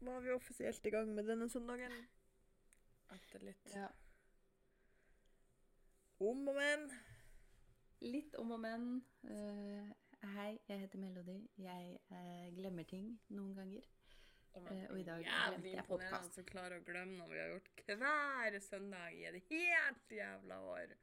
var vi offisielt i gang med denne søndagen. Etter litt Ja. om og men. Litt om og men. Uh, hei, jeg heter Melody. Jeg uh, glemmer ting noen ganger. Uh, og i dag glemte jeg imponerende podcast. som klarer å glemme noe vi har gjort hver søndag i et helt jævla år.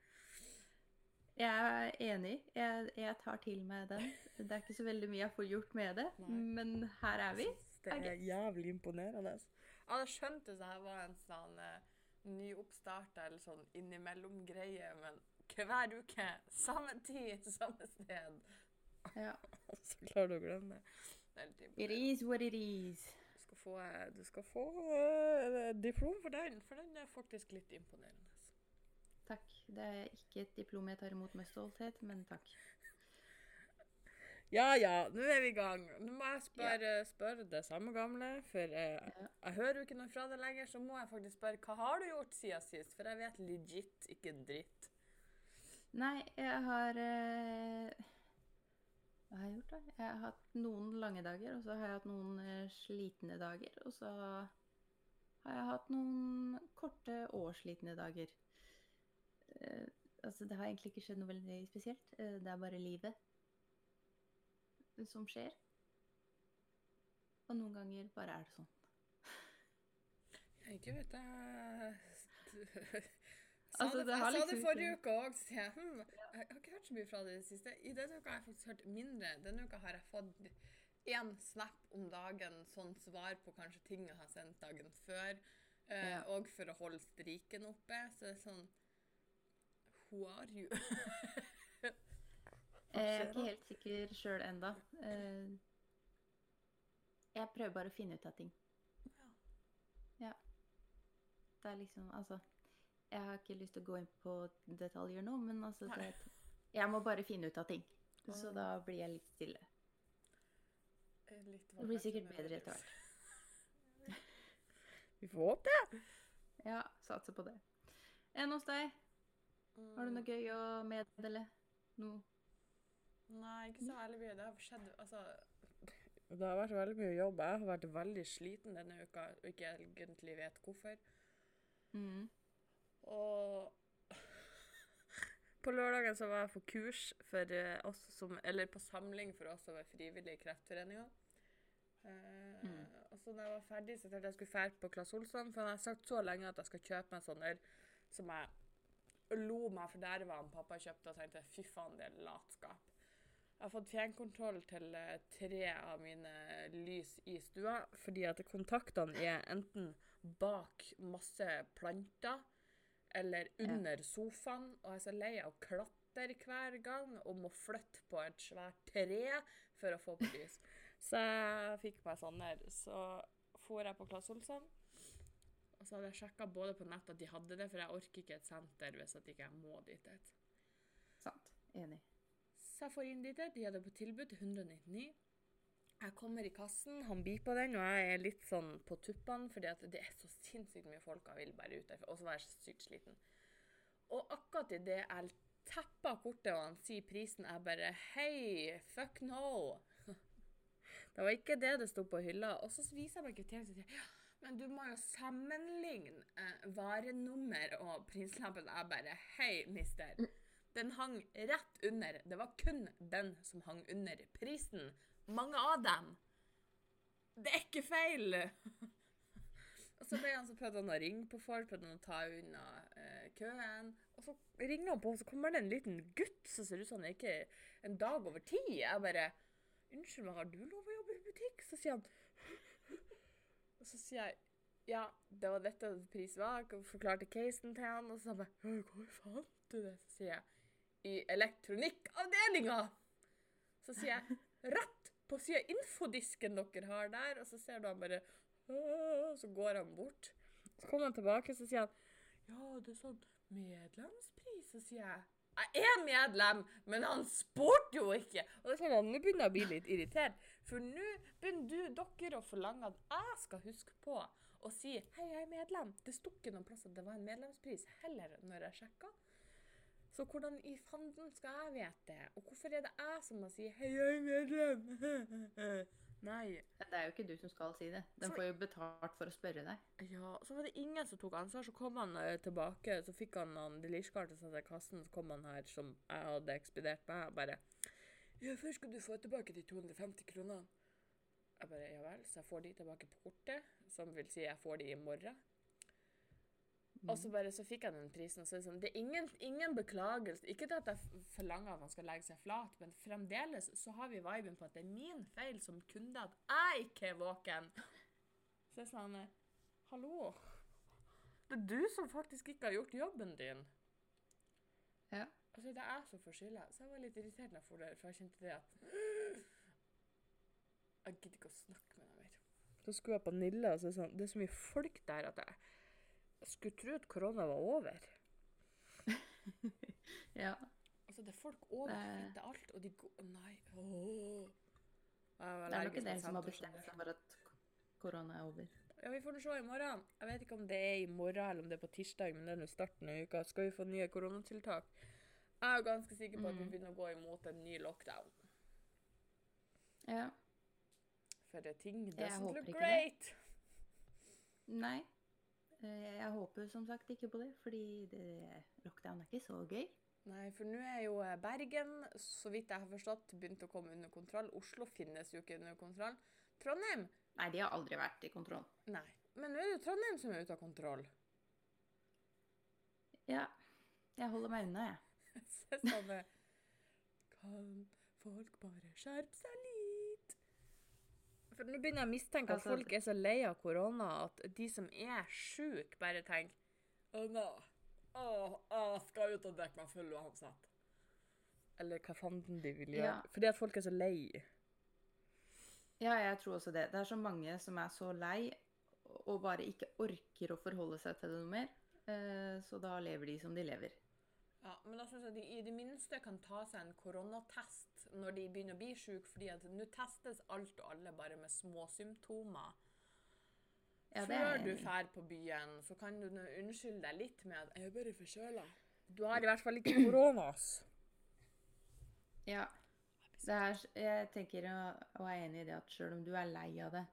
Jeg er enig. Jeg, jeg tar til meg den. Det er ikke så veldig mye jeg får gjort med det, men her er vi. Det er okay. jævlig imponerende. Jeg hadde skjønt hvis det her var en sånn uh, nyoppstarta eller sånn innimellom-greie, men hver uke, samme tid, samme sted. Ja. Så klarer du å glemme det. Det er litt It is what it is. Du skal få, eh, du skal få uh, diplom for den, for den er faktisk litt imponerende. Takk. Det er ikke et diplom jeg tar imot med stolthet, men takk. Ja ja, nå er vi i gang. Nå må jeg spørre, spørre det samme gamle, for eh, jeg hører jo ikke noe fra deg lenger, så må jeg faktisk spørre hva har du gjort siden sist? For jeg vet legit ikke en dritt. Nei, jeg har eh, Hva har jeg gjort, da? Jeg har hatt noen lange dager, og så har jeg hatt noen eh, slitne dager. Og så har jeg hatt noen korte og slitne dager. Eh, altså, det har egentlig ikke skjedd noe veldig spesielt. Eh, det er bare livet som skjer. Og noen ganger bare er det sånn. Ikke vet jeg Altså, det, jeg sa liksom det forrige uke òg, sier jeg hm, jeg har ikke hørt så mye fra det i det siste. I denne uka har jeg faktisk hørt mindre. Denne uka har jeg fått én snap om dagen, sånn svar på kanskje ting jeg har sendt dagen før. eh. Og for å holde striken oppe. Så det er sånn Who are you? Jeg er ikke helt sikker sjøl enda. Eh, Jeg prøver bare å finne ut av ting. Ja. Ja. Det er liksom Altså, jeg har ikke lyst til å gå inn på detaljer nå, men altså det, Jeg må bare finne ut av ting. Så da blir jeg litt stille. Litt Det blir sikkert bedre etter hvert. Vi får håpe det. Ja, satser på det. Enn hos deg? Har du noe gøy å meddele? Noe? Nei, ikke så veldig mye. Det har skjedd Altså Det har vært veldig mye jobb. Jeg har vært veldig sliten denne uka og ikke egentlig vet hvorfor. Mm. Og på lørdagen så var jeg på kurs for eh, oss som Eller på samling for oss som er frivillige i Kreftforeninga. Eh, Og så når jeg var ferdig, så tenkte jeg jeg skulle fære på Claes Olsson, for han har sagt så lenge at jeg skal kjøpe meg sånn der som jeg lo meg for der var han pappa kjøpte, og tenkte fy faen, det er latskap. Jeg har fått fjernkontroll til eh, tre av mine lys i stua, fordi at kontaktene er enten bak masse planter eller under sofaen, og jeg er så lei av å klatre hver gang og må flytte på et svært tre for å få på lys. Så jeg fikk meg sånn der. Så for jeg på Claes Olsson, og så hadde jeg sjekka både på nett at de hadde det, for jeg orker ikke et senter hvis at ikke jeg må dit. Sant. Enig. Så jeg får inn dit. De hadde på tilbud til 199. Jeg kommer i kassen, han beeper den, og jeg er litt sånn på tuppene, fordi det er så sinnssykt mye folk han vil bare ut derfra. Og så var jeg sykt sliten. Og akkurat idet jeg tepper kortet og han sier prisen, jeg bare Hei, fuck no! Det var ikke det det sto på hylla. Og så viser jeg meg kvitteringen og sier ja, men du må jo sammenligne eh, varenummer og prislappen. Jeg bare Hei, mister. Den hang rett under. Det var kun den som hang under prisen. Mange av dem. Det er ikke feil! Og så ble han så prøvde han å ringe på folk, prøvde han å ta unna eh, køen. Og så ringer han på, og så kommer det en liten gutt som ser ut som han er ikke en dag over ti. Jeg bare Unnskyld meg, har du lov å jobbe i butikk? Så sier han Og så sier jeg ja, det var dette prisen var. og forklarte casen til han, og så sa han bare «Øh, Hvor fant du det? Så sier jeg i elektronikkavdelinga! Så sier jeg rett på sida infodisken dere har der, og så ser du han bare Så går han bort. Så kommer han tilbake, så sier han ja, det er sånn medlemspris. Så sier jeg jeg er medlem, men han spurte jo ikke! Og det er sånn at Nå begynner jeg å bli litt irritert, for nå begynner du, dere å forlange at jeg skal huske på å si hei, jeg er medlem. Det sto ikke noen plass at det var en medlemspris heller når jeg sjekka. Så hvordan i fanden skal jeg vite det? Og hvorfor er det jeg som må si hei, jeg er medlem? Nei. Det er jo ikke du som skal si det. Den så... får jo betalt for å spørre deg. Ja, så var det ingen som tok ansvar. Så kom han uh, tilbake, så fikk han uh, Delish-kartet satt i kassen, så kom han her som jeg hadde ekspedert meg, og bare Ja, først skal du få tilbake de 250 kronene. Jeg bare Ja vel, så jeg får de tilbake på kortet, som vil si jeg får de i morgen. Og så bare så fikk jeg den prisen. Så er det, sånn, det er ingen, ingen beklagelse. Ikke til at jeg forlanger at han skal legge seg flat, men fremdeles så har vi viben på at det er min feil som kunde at jeg ikke er våken. Så jeg eh, Hallo? Det er du som faktisk ikke har gjort jobben din. Ja. Altså, det er jeg som får skylda. Så jeg var litt irritert da jeg for det, for jeg kjente det at Jeg gidder ikke å snakke med deg mer. Så skulle jeg på Nille, og så er det sånn Det er så mye folk der at jeg skulle tro at korona var over. Ja. Altså, det er folk overflytter alt, og de går Nei. Åh. Det er nok en del som har bestemt seg for at korona er over. Ja, vi får nå se i morgen. Jeg vet ikke om det er i morgen eller om det er på tirsdag, men det er nå starten av uka. Skal vi få nye koronatiltak? Jeg er ganske sikker på at vi Mhm. begynner å gå imot en ny lockdown. Ja. For det er ting doesn't look ikke det. Nei. Eh, Jeg håper som sagt ikke på det, fordi det, lockdown er ikke så gøy. Nei, for nå er jo eh, Bergen, så vidt jeg har forstått, begynt å komme under kontroll. Oslo finnes jo ikke under kontroll. Trondheim? Nei, de har aldri vært i kontroll. Nei. Men nå er det jo Trondheim som er ute av kontroll. Ja. Jeg holder meg unna, jeg. Så sånn Kan folk bare skjerpe seg litt? For nå begynner jeg å mistenke at Altså, folk er så lei av korona at de som er sjuke, bare tenker Å, nei. Å, å, jeg skal ut og drikke meg full uansett. Eller hva fanden de vil gjøre. Ja. Fordi at folk er så lei. Ja, jeg tror også det. Det er så mange som er så lei og bare ikke orker å forholde seg til det noe mer. Eh, Så da lever de som de lever. Ja, men da synes jeg de i det minste kan ta seg en koronatest når de begynner å bli syke, fordi at nå testes alt og alle bare med små symptomer. Ja, det Før du drar på byen, så kan du nå unnskylde deg litt med at 'jeg er bare forkjøla'. Du har i hvert fall ikke korona. ass. Ja. Det er, jeg tenker og er enig i det at selv om du er lei av det,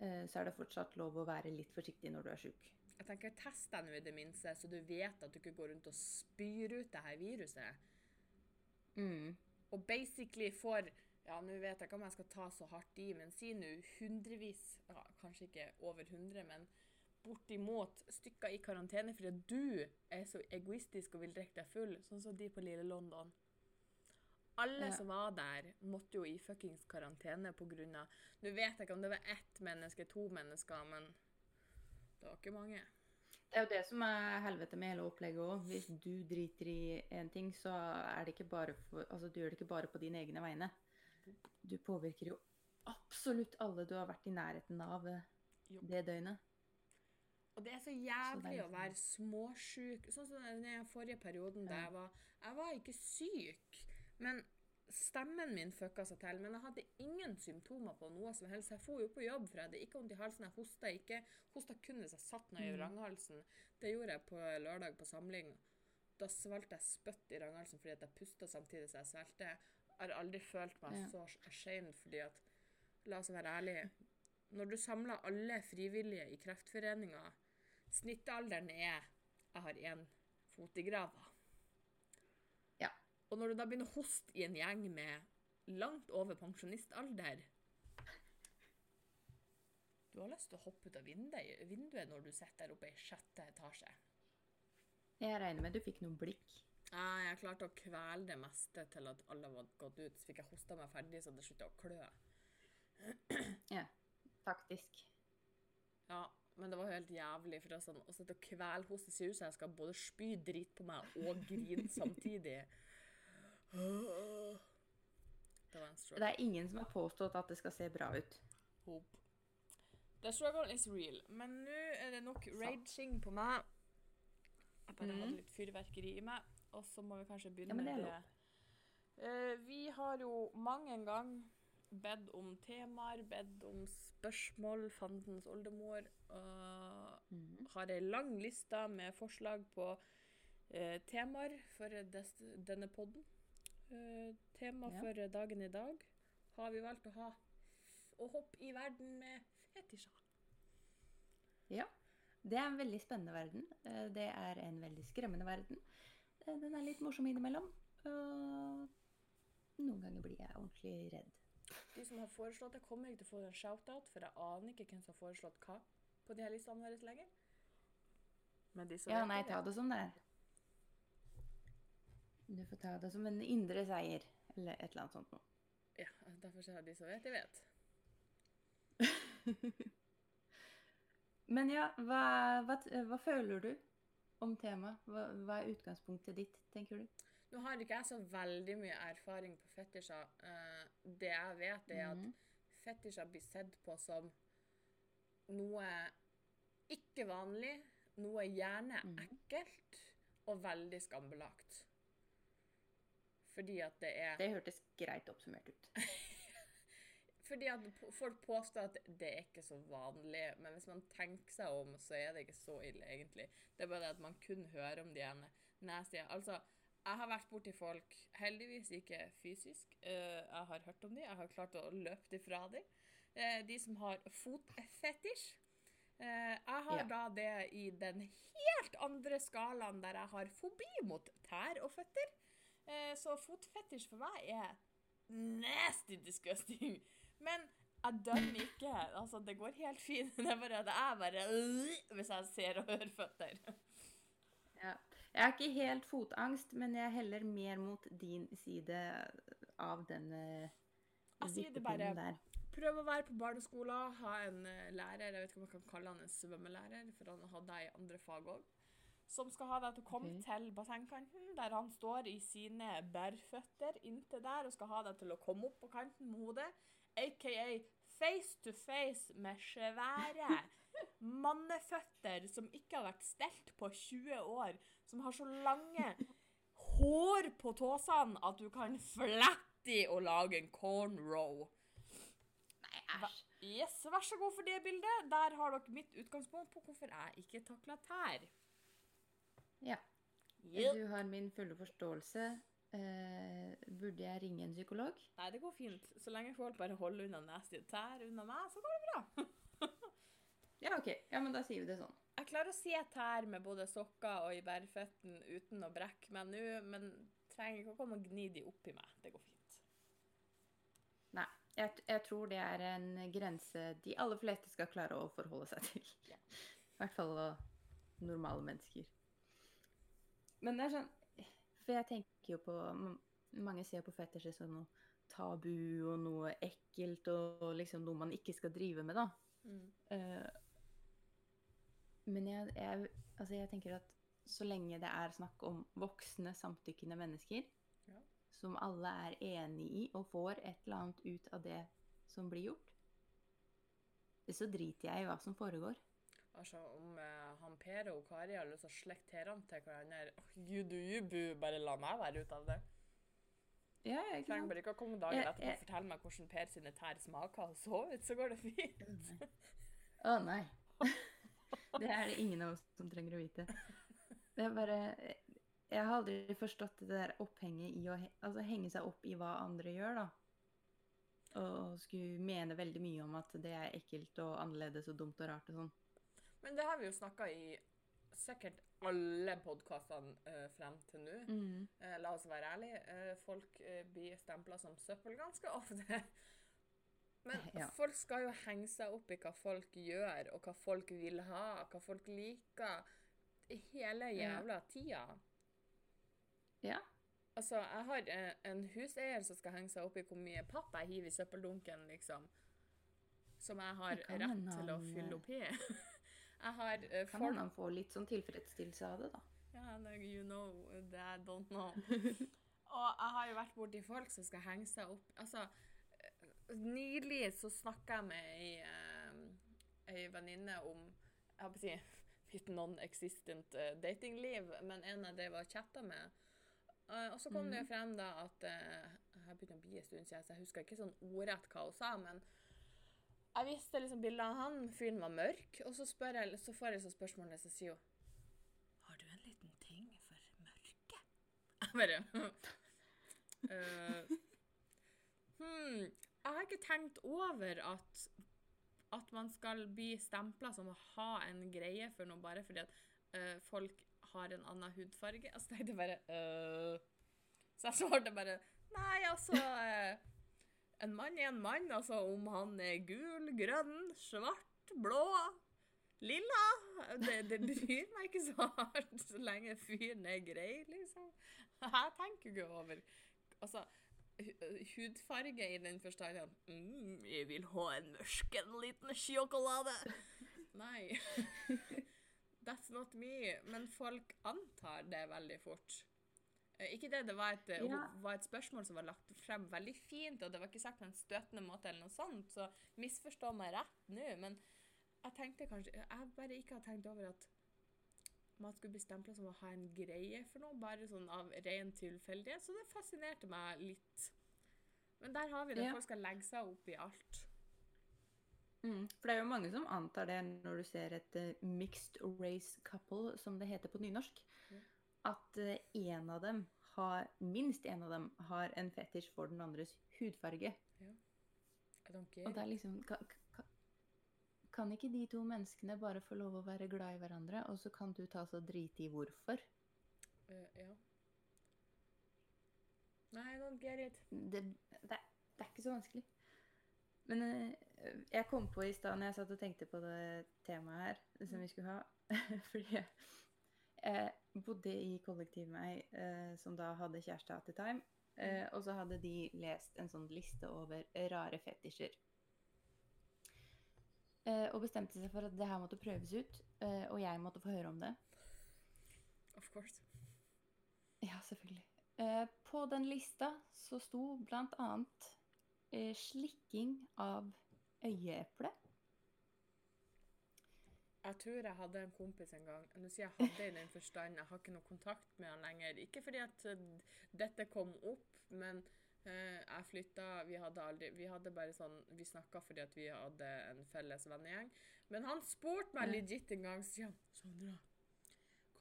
eh, så er det fortsatt lov å være litt forsiktig når du er sjuk. Jeg tenker Test deg nå i det minste, så du vet at du ikke går rundt og spyr ut det her viruset. Mm. Og basically får Ja, nå vet jeg ikke om jeg skal ta så hardt i, men si nå hundrevis, ja, kanskje ikke over 100, men bortimot stykker i karantene fordi du er så egoistisk og vil drikke deg full, sånn som de på Lille London. Alle Ja. som var der, måtte jo i fuckings karantene av Nå vet jeg ikke om det var ett menneske, to mennesker, men det var ikke mange. Det er jo det som er helvete med hele opplegget òg. Hvis du driter i en ting, så er det ikke bare for, altså, du gjør det ikke bare på dine egne vegne. Du påvirker jo absolutt alle du har vært i nærheten av det døgnet. Og det er så jævlig å være småsjuk. Sånn som den forrige perioden da jeg var Jeg var ikke syk, men stemmen min fucka seg til. Men jeg hadde ingen symptomer på noe som helst. Jeg dro jo på jobb, for jeg hadde ikke vondt i halsen. Jeg hosta ikke. Hosta kun hvis jeg satt ned i Mm. vranghalsen. Det gjorde jeg på lørdag på samling. Da svelgte jeg spytt i vranghalsen fordi jeg pusta samtidig som jeg svelgte. Jeg har aldri følt meg Ja. så ashamed fordi at La oss være ærlige. Når du samler alle frivillige i Kreftforeninga Snittalderen er Jeg har én fot i grava. Og når du da begynner å hoste i en gjeng med langt over pensjonistalder Du har lyst til å hoppe ut av vinduet, vinduet når du sitter der oppe i sjette etasje. Jeg regner med du fikk noen blikk. Nei, Jeg klarte å kvele det meste til at alle var gått ut. Så fikk jeg hosta meg ferdig, så det slutta å klø. Ja, faktisk. Ja, men det var helt jævlig. For det sånn, å sitte og kvelhoste ser ut som jeg skal både spy drit på meg og grine samtidig. Det var en struggle. Det er ingen som har påstått at det skal se bra ut. Hope. The struggle is real. Men nå er det nok raging på meg. Jeg bare hadde Mhm. litt fyrverkeri i meg, og så må vi kanskje begynne Ja, med det. Uh, vi har jo mange en gang bedt om temaer, bedt om spørsmål, fandens oldemor, og mm. har ei lang liste med forslag på uh, temaer for denne podden. Eh, tema Ja. for dagen i dag har vi valgt å ha å hoppe i verden med fetisjer. Ja. Det er en veldig spennende verden. Eh, Det er en veldig skremmende verden. Eh, Den er litt morsom innimellom. Og noen ganger blir jeg ordentlig redd. De som har foreslått det, kommer ikke til å få en shout-out, for jeg aner ikke hvem som har foreslått hva på de her listene våre lenger. Men de som Ja, nei, det, ta det som det er. Du får ta det som en indre seier, eller et eller annet sånt noe. Ja, derfor jeg de så vet, de vet. Men ja, hva, hva, hva føler du om temaet? Hva, hva er utgangspunktet ditt, tenker du? Nå har ikke jeg så veldig mye erfaring på fetisjer. Eh, det jeg vet, er at Mhm. fetisjer blir sett på som noe ikke vanlig, noe gjerne Mhm. ekkelt og veldig skambelagt. Fordi at det er Det hørtes greit oppsummert ut. Fordi at folk påstår at det er ikke så vanlig, men hvis man tenker seg om, så er det ikke så ille, egentlig. Det er bare det at man kun hører om de ene nasty Altså, jeg har vært borti folk, heldigvis ikke fysisk, eh, jeg har hørt om de, jeg har klart å løpe de fra de. Eh, de som har fotfetisj. Eh, jeg har Ja. da det i den helt andre skalaen der jeg har fobi mot tær og føtter. Eh, så fotfetisj for meg er nasty disgusting. Men jeg dømmer ikke. Altså, det går helt fint. Det er bare at jeg bare Hvis jeg ser og hører føtter. Ja. Jeg har ikke helt fotangst, men jeg heller mer mot din side av den uh, Jeg sier det bare- der. Prøv å være på barneskolen, ha en eh, lærer, jeg vet ikke om jeg kan kalle han en svømmelærer, for han hadde jeg i andre fag òg, som skal ha deg til å komme okay. til bassengkanten, der han står i sine bærføtter inntil der og skal ha deg til å komme opp på kanten med hodet, aka face to face med svære manneføtter som ikke har vært stelt på 20 år, som har så lange hår på tåsene at du kan flette i og lage en cornrow. Nei, æsj. Yes, vær så god for det bildet. Der har dere mitt utgangspunkt på hvorfor jeg ikke takler tær. Ja. Yep. Du har min fulle forståelse. Eh, burde jeg ringe en psykolog? Nei, det går fint. Så lenge folk bare holder unna nasty tær unna meg, så går det bra. Ja, OK. Ja, men da sier vi det sånn. Jeg klarer å se tær med både sokker og i bærføtten uten å brekke meg nå, men trenger ikke å komme og gni de opp i meg. Det går fint. Nei. Jeg, jeg tror det er en grense de aller fleste skal klare å forholde seg til. I hvert fall uh, normale mennesker. Men det er sånn For jeg tenker jo på Mange ser på fetisjer som noe tabu og noe ekkelt og liksom noe man ikke skal drive med, da. Mm. Uh, men jeg, jeg, altså jeg tenker at så lenge det er snakk om voksne, samtykkende mennesker, Ja. som alle er enig i og får et eller annet ut av det som blir gjort, så driter jeg i hva som foregår. Altså, om eh, han Per og Kari har lyst til å slekte tærne til hverandre oh, boo. Bare la meg være ut av det. Ja, jeg Trenger bare ikke å komme dagen etterpå og fortelle meg hvordan Per sine tær smaker og så ut, så går det fint. Å nei. Det er det ingen av oss som trenger å vite. Det er bare Jeg har aldri forstått det der opphenget i å altså henge seg opp i hva andre gjør, da. Og skulle mene veldig mye om at det er ekkelt og annerledes og dumt og rart og sånn. Men det har vi jo snakka i sikkert alle podkastene uh, frem til nå. Mm. Uh, la oss være ærlige. Uh, folk blir stempla som søppel ganske ofte. Men Ja. folk skal jo henge seg opp i hva folk gjør, og hva folk vil ha, hva folk liker. Hele Ja. jævla tida. Ja. Altså, jeg har eh, en huseier som skal henge seg opp i hvor mye papp jeg hiver i søppeldunken, liksom. Som jeg har rett til å fylle eh, opp i. jeg har uh, Kan man hende han får litt sånn tilfredsstillelse av det, da. Ja, yeah, you know that I don't know. Og jeg har jo vært borti folk som skal henge seg opp Altså, eh, nylig så snakka jeg med ei, eh, ei venninne om Jeg holdt på å si mitt non-existent uh, datingliv, men en jeg drev og chatta med. Uh, og så kom det jo frem da at uh, Jeg har begynt å bli en stund siden, så jeg husker ikke sånn ordrett hva hun sa, men jeg viste liksom bilder av han, fyren var mørk, og så, jeg, så får jeg liksom spørsmålet, så sier hun Har du en liten ting for mørke? Jeg bare uh, Hmm. jeg har ikke tenkt over at, at man skal bli stempla som å ha en greie for noe bare fordi at uh, folk har en annen hudfarge. Altså, det tenkte bare uh, Så jeg svarte bare Nei, altså En mann er en mann, altså om han er gul, grønn, svart, blå, lilla Det, det bryr meg ikke så hardt så lenge fyren er grei, liksom. Jeg tenker ikke over Altså, hudfarge i den forstand at mm, jeg vil ha en mørken liten sjokolade. Nei. That's not me. Men folk antar det veldig fort. Eh, Ikke det, det var et, eh, Ja. var et spørsmål som var lagt frem veldig fint, og det var ikke sagt på en støtende måte eller noe sånt, så misforstå meg rett nå, men jeg tenkte kanskje Jeg bare ikke har tenkt over at man skulle bli stempla som å ha en greie for noe, bare sånn av ren tilfeldighet, så det fascinerte meg litt. Men der har vi det, Ja. folk skal legge seg opp i alt. Mm. For det er jo mange som antar det når du ser et uh, mixed race couple, som det heter på nynorsk. Ja. At eh, en av dem har, minst en av dem har en fetisj for den andres hudfarge. Ja. Og det er liksom kan, kan, kan ikke de to menneskene bare få lov å være glad i hverandre, og så kan du ta så drite i hvorfor? Uh, ja. Nei, I don't get it. Det, det, det er ikke så vanskelig. Men uh, jeg kom på i stad når jeg satt og tenkte på det temaet her som vi skulle ha Fordi jeg bodde i kollektiv med ei eh, som da hadde kjæreste at the time. Eh, og så hadde de lest en sånn liste over rare fetisjer. Eh, og bestemte seg for at det her måtte prøves ut, eh, og jeg måtte få høre om det. Of course. Ja, selvfølgelig. Eh, på den lista så sto blant annet eh, slikking av øyeeple. Jeg tror jeg hadde en kompis en gang. Nå sier jeg hadde i den forstand, jeg har ikke noe kontakt med han lenger. Ikke fordi at eh, dette kom opp, men eh, jeg flytta Vi hadde aldri Vi hadde bare sånn Vi snakka fordi at vi hadde en felles vennegjeng. Men han spurte meg legit en gang, sier han Sondra,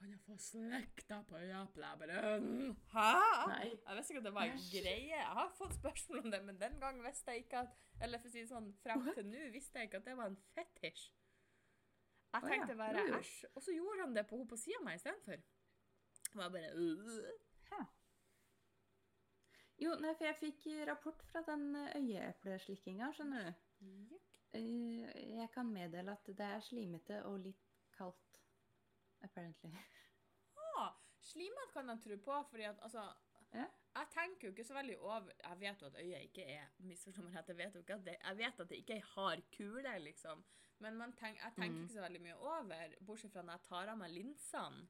kan jeg få slekta på øyeeplet? Jeg bare «Mm, Hæ? Nei. Jeg visste ikke at det var en greie. Jeg har fått spørsmål om det, men den gang visste jeg ikke at Eller for å si det sånn, frem til nå visste jeg ikke at det var en fetisj. Jeg tenkte bare æsj. Og så gjorde han det på hun på sida av meg istedenfor. Og jeg bare «Øh». Jo, nei, for jeg fikk rapport fra den eh, øyeepleslikkinga, skjønner du. Eh, jeg kan meddele at det er slimete og litt kaldt. Apparently. Ah, slimete kan jeg tro på, fordi at altså Ja. Jeg tenker jo ikke så veldig over Jeg vet jo at øyet ikke er Misforstå meg rett, jeg vet jo ikke at det Jeg vet at det ikke er ei hard kule, liksom. Men man tenk, jeg tenker mm. ikke så veldig mye over, bortsett fra når jeg tar av meg linsene,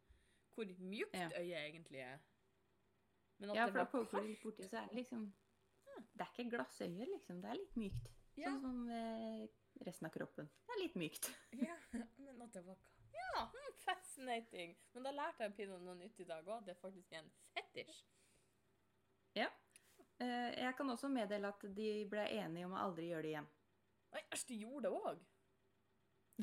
hvor mjukt Ja. øyet egentlig er. Men at Ja, det for da var poker litt borti, så er det liksom Det er ikke glassøye, liksom. Det er litt mykt. Ja. Sånn som eh, resten av kroppen. Det er litt mykt. Ja, men at det var Ja, hm, fascinating. Men da lærte jeg pinadø noe nytt i dag òg. Det er faktisk en fetisj. Eh, jeg kan også meddele at de ble enige om å aldri gjøre det igjen. Nei, æsj, de gjorde det òg.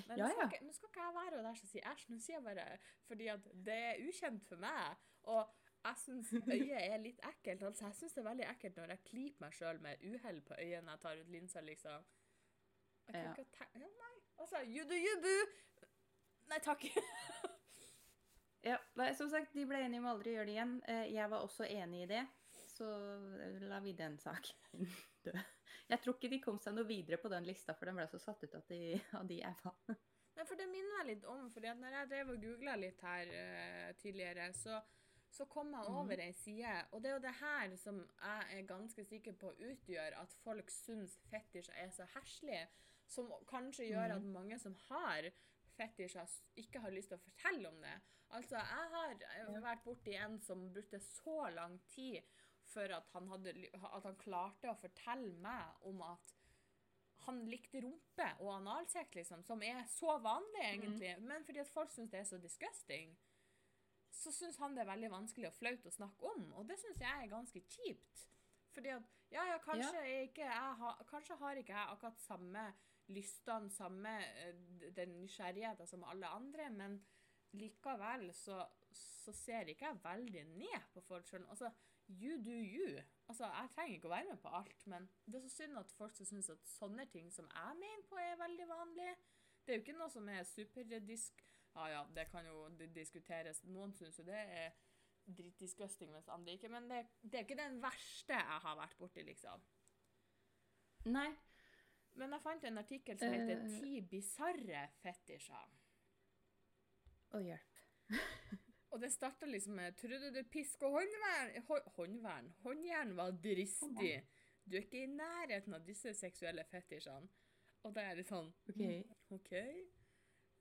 Men Ja, ja. nå skal ikke jeg være der som sier æsj, nå sier jeg bare fordi at det er ukjent for meg. Og jeg syns øyet er litt ekkelt. Altså, jeg syns det er veldig ekkelt når jeg klyper meg sjøl med uhell på øyet når jeg tar ut linsa, liksom. Jeg kan Ja. ikke tenke ja, Nei. Altså, you do you boo. Nei takk. Ja, Som sagt, de ble enige om å aldri gjøre det igjen. Eh, jeg var også enig i det. Så la vi den saken dø. Jeg tror ikke de kom seg noe videre på den lista, for den ble så satt ut av de, av de æva. Nei, for det minner meg litt om, at når jeg drev og googla litt her uh, tidligere, så, så kom jeg over ei side, og det er jo det her som jeg er ganske sikker på utgjør at folk syns fetisjer er så heslige, som kanskje gjør at mange som har fetisjer, ikke har lyst til å fortelle om det. Altså, jeg har vært borti en som brukte så lang tid for at han, hadde, at han klarte å fortelle meg om at han likte rumpe og analsex, liksom, som er så vanlig, egentlig. Men fordi at folk syns det er så disgusting, så syns han det er veldig vanskelig og flaut å snakke om. Og det syns jeg er ganske kjipt. Fordi at Ja, ja, kanskje, ja. ikke jeg ha, kanskje har ikke jeg akkurat samme lystene, samme eh, den nysgjerrigheten som alle andre, men likevel så, så ser ikke jeg veldig ned på folk sjøl. Altså, you do you. Altså, Jeg trenger ikke å være med på alt, men det er så synd at folk som syns at sånne ting som jeg mener på, er veldig vanlig. Det er jo ikke noe som er superdisk... Ja ja, det kan jo diskuteres. Noen syns jo det er drittdisgusting, mens andre ikke. Men det, det er ikke den verste jeg har vært borti, liksom. Nei. Men jeg fant en artikkel som heter Eh. 'Ti bisarre fetisjer'. Å, hjelp. Og det starta liksom med 'Trodde du pisk og håndvern hå- Håndvern? Håndjern var dristig. Du er ikke i nærheten av disse seksuelle fetisjene. Og da er det sånn OK, okay.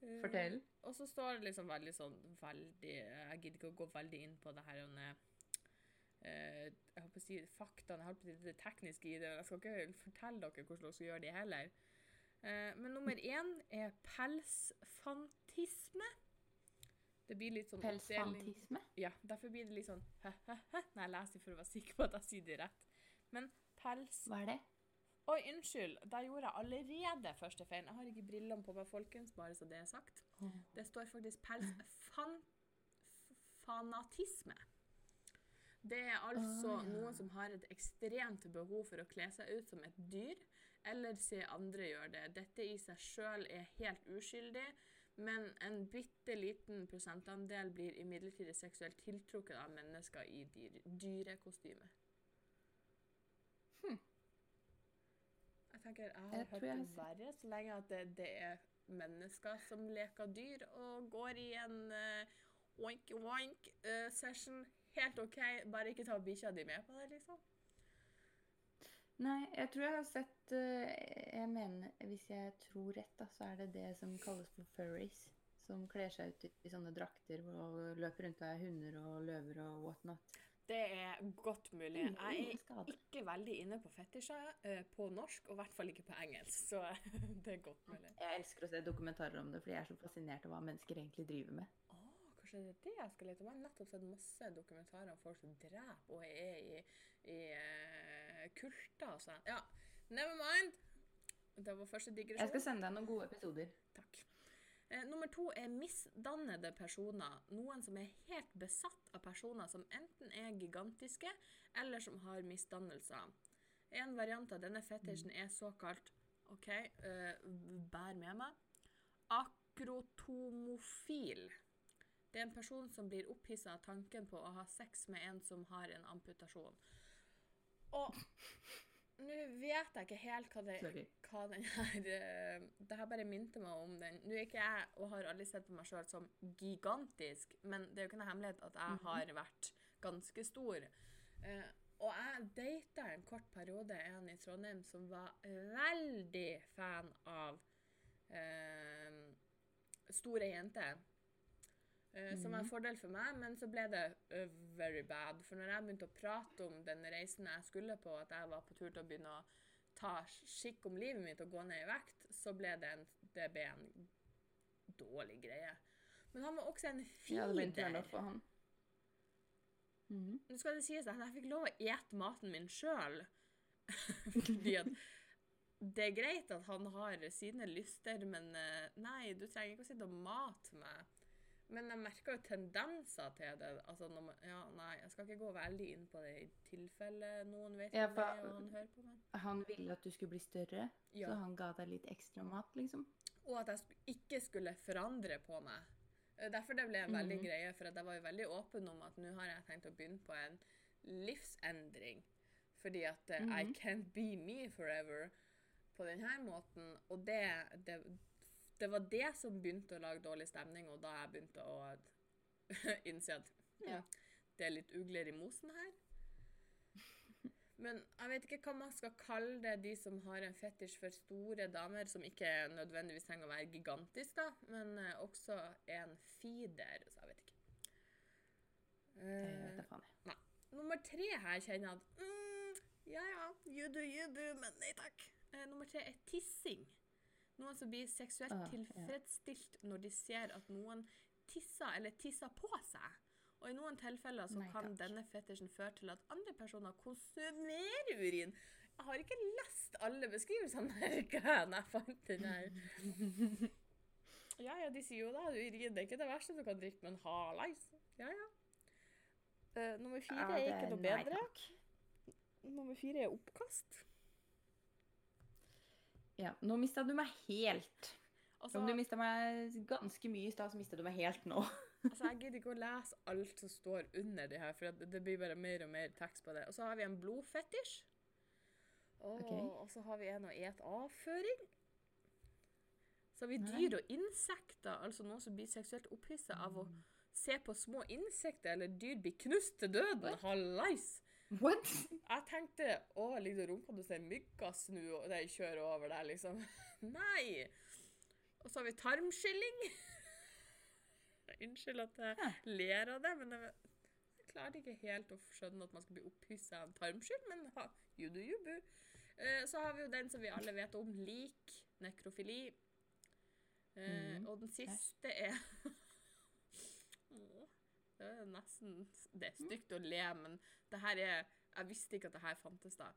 Uh, fortell. Og så står det liksom veldig sånn veldig Jeg gidder ikke å gå veldig inn på det her eh, uh, Jeg holdt på å si faktaene, jeg holdt på å si det tekniske i det. Jeg skal ikke fortelle dere hvordan dere skal gjøre det heller. Uh, men nummer én er pelsfantisme. Det blir litt sånn Pelsfantisme? Ja, derfor blir det litt sånn hø-hø-hø når jeg leser for å være sikker på at jeg sier det rett. Men pels Hva er det? Oi, unnskyld. Da gjorde jeg allerede første feil. Jeg har ikke brillene på meg, folkens, bare så det er sagt. Det står faktisk pelsfanatisme. Det er altså oh, ja. noen som har et ekstremt behov for å kle seg ut som et dyr, eller se andre gjøre det. Dette i seg sjøl er helt uskyldig, men en bitte liten prosentandel blir imidlertid seksuelt tiltrukket av mennesker i dyre, dyrekostyme. Jeg tenker, jeg har Jeg hørt jeg det verre så lenge at det, det er mennesker som leker dyr og går i en uh, oink-oink-session. Helt OK, bare ikke ta bikkja di med på det, liksom. Nei, jeg tror jeg har sett eh, Jeg mener, hvis jeg tror rett, da, så er det det som kalles for furries. Som kler seg ut i, sånne drakter og løper rundt og er hunder og løver og whatnot. Det er godt mulig. Jeg er ikke veldig inne på fetisjer eh, på norsk, og i hvert fall ikke på engelsk, så det er godt mulig. Jeg elsker å se dokumentarer om det, fordi jeg er så fascinert av hva mennesker egentlig driver med. Oh, kanskje det er det jeg skal lete om? Jeg har nettopp sett masse dokumentarer om folk som dreper og er i, i eh, kulter og sånn. Ja, never mind. Det var første Jeg skal sende deg noen gode episoder. Takk. Eh, nummer to er misdannede personer. Noen som er helt besatt av personer som enten er gigantiske, eller som har misdannelser. En variant av denne fetisjen er såkalt OK, eh, bær med meg. Akrotomofil. Det er en person som blir opphissa av tanken på å ha sex med en som har en amputasjon. Og nå vet jeg ikke helt hva det Sorry. hva den her eh, Det her bare minte meg om den. Nå er ikke jeg, og har aldri sett på meg sjøl som gigantisk, men det er jo ikke noe hemmelighet at jeg har vært ganske stor. Eh, og jeg data en kort periode en i Trondheim som var veldig fan av eh, store jenter. Eh, Som var en fordel for meg, men så ble det uh, very bad. For når jeg begynte å prate om den reisen jeg skulle på, at jeg var på tur til å begynne å ta skikk om livet mitt og gå ned i vekt, så ble det en, det ble en dårlig greie. Men han var også en Ja, feeder. for han. Mhm. Nå skal det sies at jeg fikk lov å ete maten min sjøl. Fordi at det er greit at han har sine lyster, men eh, nei, du trenger ikke å sitte og mate meg. Men jeg merker jo tendenser til det. Altså, man, ja, nei, jeg skal ikke gå veldig inn på det i tilfelle noen vet Ja, og han hører på meg. Han ville at du skulle bli større, Ja. så han ga deg litt ekstra mat, liksom. Og at jeg ikke skulle forandre på meg. Eh, Derfor det ble en veldig Mhm. greie, for jeg var jo veldig åpen om at nå har jeg tenkt å begynne på en livsendring. Fordi at eh, I Mhm. can't be me forever på denne måten. Og det, det, det var det som begynte å lage dårlig stemning, og da jeg begynte å innse at Ja. det er litt ugler i mosen her. Men jeg vet ikke hva man skal kalle det, de som har en fetisj for store damer, som ikke nødvendigvis trenger å være gigantisk, da, men eh, også en feeder, så jeg vet ikke. Da faen jeg. nummer tre her kjenner jeg at mm, Ja ja, you do, you do, men nei takk. Eh, nummer tre er tissing. Noen som blir seksuelt Ah, ja. tilfredsstilt når de ser at noen tisser eller tisser på seg. Og i noen tilfeller så Nei, kan denne fetisjen føre til at andre personer konsumerer urin. Jeg har ikke lest alle beskrivelsene der når jeg fant den her. Ja, ja, de sier jo da urin er ikke det verste du kan drikke, men halais. Ja, ja. Uh, nummer fire Ja, er ikke noe bedre. Nummer fire er oppkast. Ja, nå mista du meg helt. Altså, Om du mista meg ganske mye i stad, så mista du meg helt nå. altså, jeg gidder ikke å lese alt som står under det her, for det blir bare mer og mer tekst på det. Og så har vi en blodfetisj. Og, okay. og så har vi en å ete avføring. Så har vi dyr og insekter, altså noen som blir seksuelt opphissa av å se på små insekter eller dyr bli knust til døden. Hallais! What? Jeg tenkte å, ligger det du ser ei myggasnu og de kjører over der, liksom. Nei! Og så har vi tarmskylling. Unnskyld at jeg Ja. ler av det, men jeg, jeg klarer ikke helt å skjønne at man skal bli opphissa av en tarmskyld, men ha, you do you, boo. Uh, så har vi jo den som vi alle vet om, lik, nekrofili. Uh, mm. Og den siste er Det er nesten Det er stygt å le, men det her er Jeg visste ikke at det her fantes da.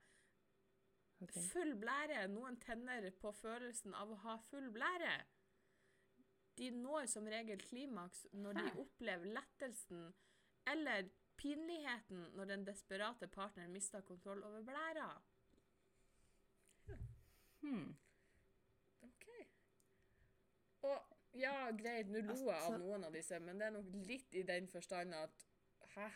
Okay. Full blære. Noen tenner på følelsen av å ha full blære. De når som regel klimaks når de opplever lettelsen eller pinligheten når den desperate partneren mister kontroll over blæra. Hmm. OK. Og ja, greit, nå lo jeg av Altså- noen av disse, men det er nok litt i den forstand at Hæ?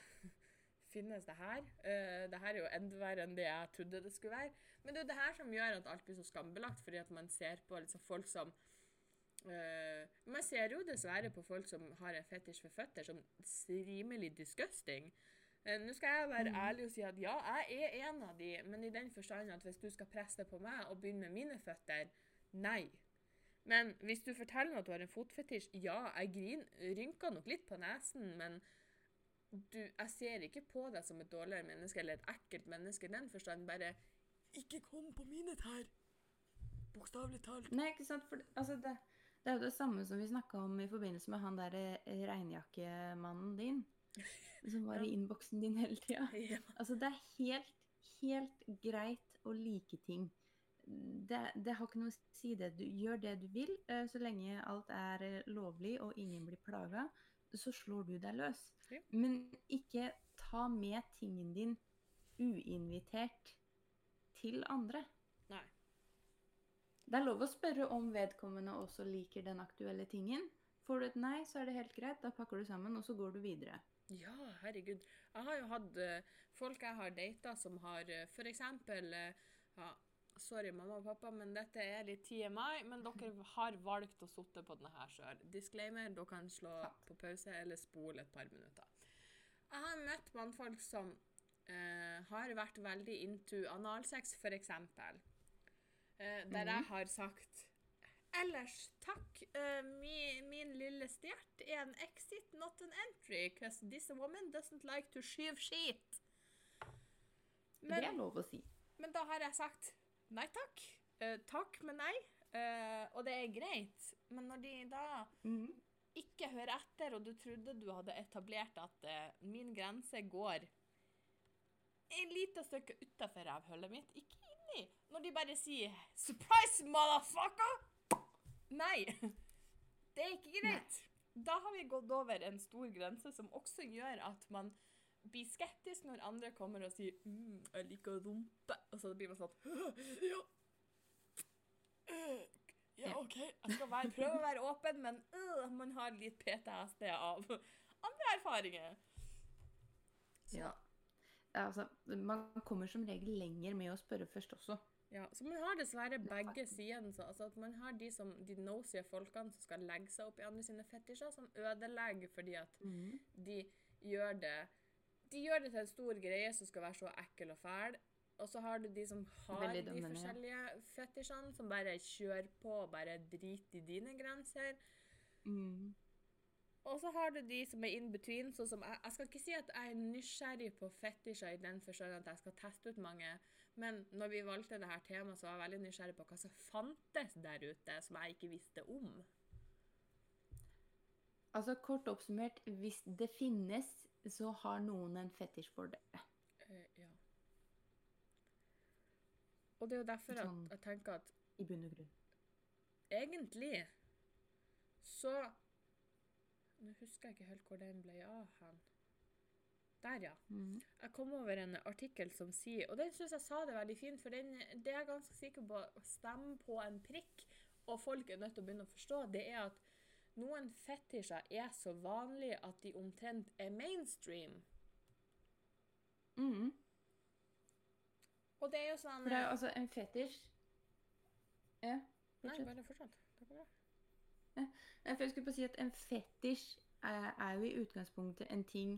Finnes det her? Uh, det her er jo enda verre enn det jeg trodde det skulle være. Men det er jo det her som gjør at alt blir så skambelagt, fordi at man ser på liksom folk som Uh, Man ser jo dessverre på folk som har en fetisj for føtter, som rimelig disgusting. Uh, Nå skal jeg være ærlig og si at ja, jeg er en av de, men i den forstand at hvis du skal presse det på meg og begynne med mine føtter, nei. Men hvis du forteller meg at du har en fotfetisj, ja, jeg grin, rynker nok litt på nesen, men du, jeg ser ikke på deg som et dårligere menneske eller et ekkelt menneske i den forstand, bare ikke kom på mine tær. Bokstavelig talt. Nei, ikke sant? For, altså, det, det er jo det samme som vi snakka om i forbindelse med han der eh, regnjakkemannen din. Som var Ja. i innboksen din hele tida. Ja. Altså, det er helt, helt greit å like ting. Det, det har ikke noe å si det. Du gjør det du vil, eh, så lenge alt er eh, lovlig og ingen blir plaga, så slår du deg løs. Ja. Men ikke ta med tingen din uinvitert til andre. Nei. Det er lov å spørre om vedkommende også liker den aktuelle tingen. Får du et nei, så er det helt greit. Da pakker du sammen, og så går du videre. Ja, herregud. Jeg har jo hatt eh, folk jeg har data som har f.eks. ja, Sorry, mamma og pappa, men dette er litt TMI, men dere har valgt å sitte på denne her sjøl. Disclaimer, dere kan slå Takk. på pause eller spole et par minutter. Jeg har møtt mannfolk som eh, har vært veldig into analsex, eksempel. Eh, der jeg Mhm. har sagt Ellers, takk. Uh, min, min lille stjert er en exit, not an entry, because this woman doesn't like to skyve skit. det er lov å si. Men da har jeg sagt nei takk. Eh, takk, men nei. Eh, og det er greit. Men når de da Mhm. ikke hører etter, og du trodde du hadde etablert at eh, min grense går et lite stykke utafor rævhullet mitt, ikke inni. Når de bare sier 'surprise, motherfucker'! Nei. Det er ikke greit. Da har vi gått over en stor grense som også gjør at man blir skeptisk når andre kommer og sier mm, 'jeg liker rumpe', og så blir man sånn Ja. Ja. OK. Jeg skal være, prøve å være åpen, men uh, man har litt PTSD av andre erfaringer. Så, Ja. Altså, man kommer som regel lenger med å spørre først også. Ja, så man har dessverre begge sidene. Altså at man har de, som, de nosy folkene som skal legge seg opp i andre sine fetisjer, som ødelegger fordi at de gjør det De gjør det til en stor greie som skal være så ekkel og fæl. Og så har du de som har de forskjellige fetisjene, som bare kjører på og bare driter i dine grenser. Mm. Og så har du de som er in between. sånn som jeg, jeg skal ikke si at jeg er nysgjerrig på fetisjer i den forstand at jeg skal teste ut mange, men når vi valgte det her temaet, så var jeg veldig nysgjerrig på hva som fantes der ute som jeg ikke visste om. Altså, kort oppsummert, hvis det finnes, så har noen en fetisj for det. Eh, ja. Og det er jo derfor at Sånn. jeg tenker at I bunn og grunn. egentlig så Nå husker jeg ikke helt hvor den ble av hen. Der, ja. Mm. Jeg kom over en artikkel som sier Og den syns jeg sa det veldig fint, for den, det er jeg ganske sikker på stemmer på en prikk, og folk er nødt til å begynne å forstå, det er at noen fetisjer er så vanlige at de omtrent er mainstream. Mhm. Og det er jo sånn For det er jo altså en fetisj Ja, Nei, bare fortsett. Det går bra. For jeg skulle på si at en fetisj er, er jo i utgangspunktet en ting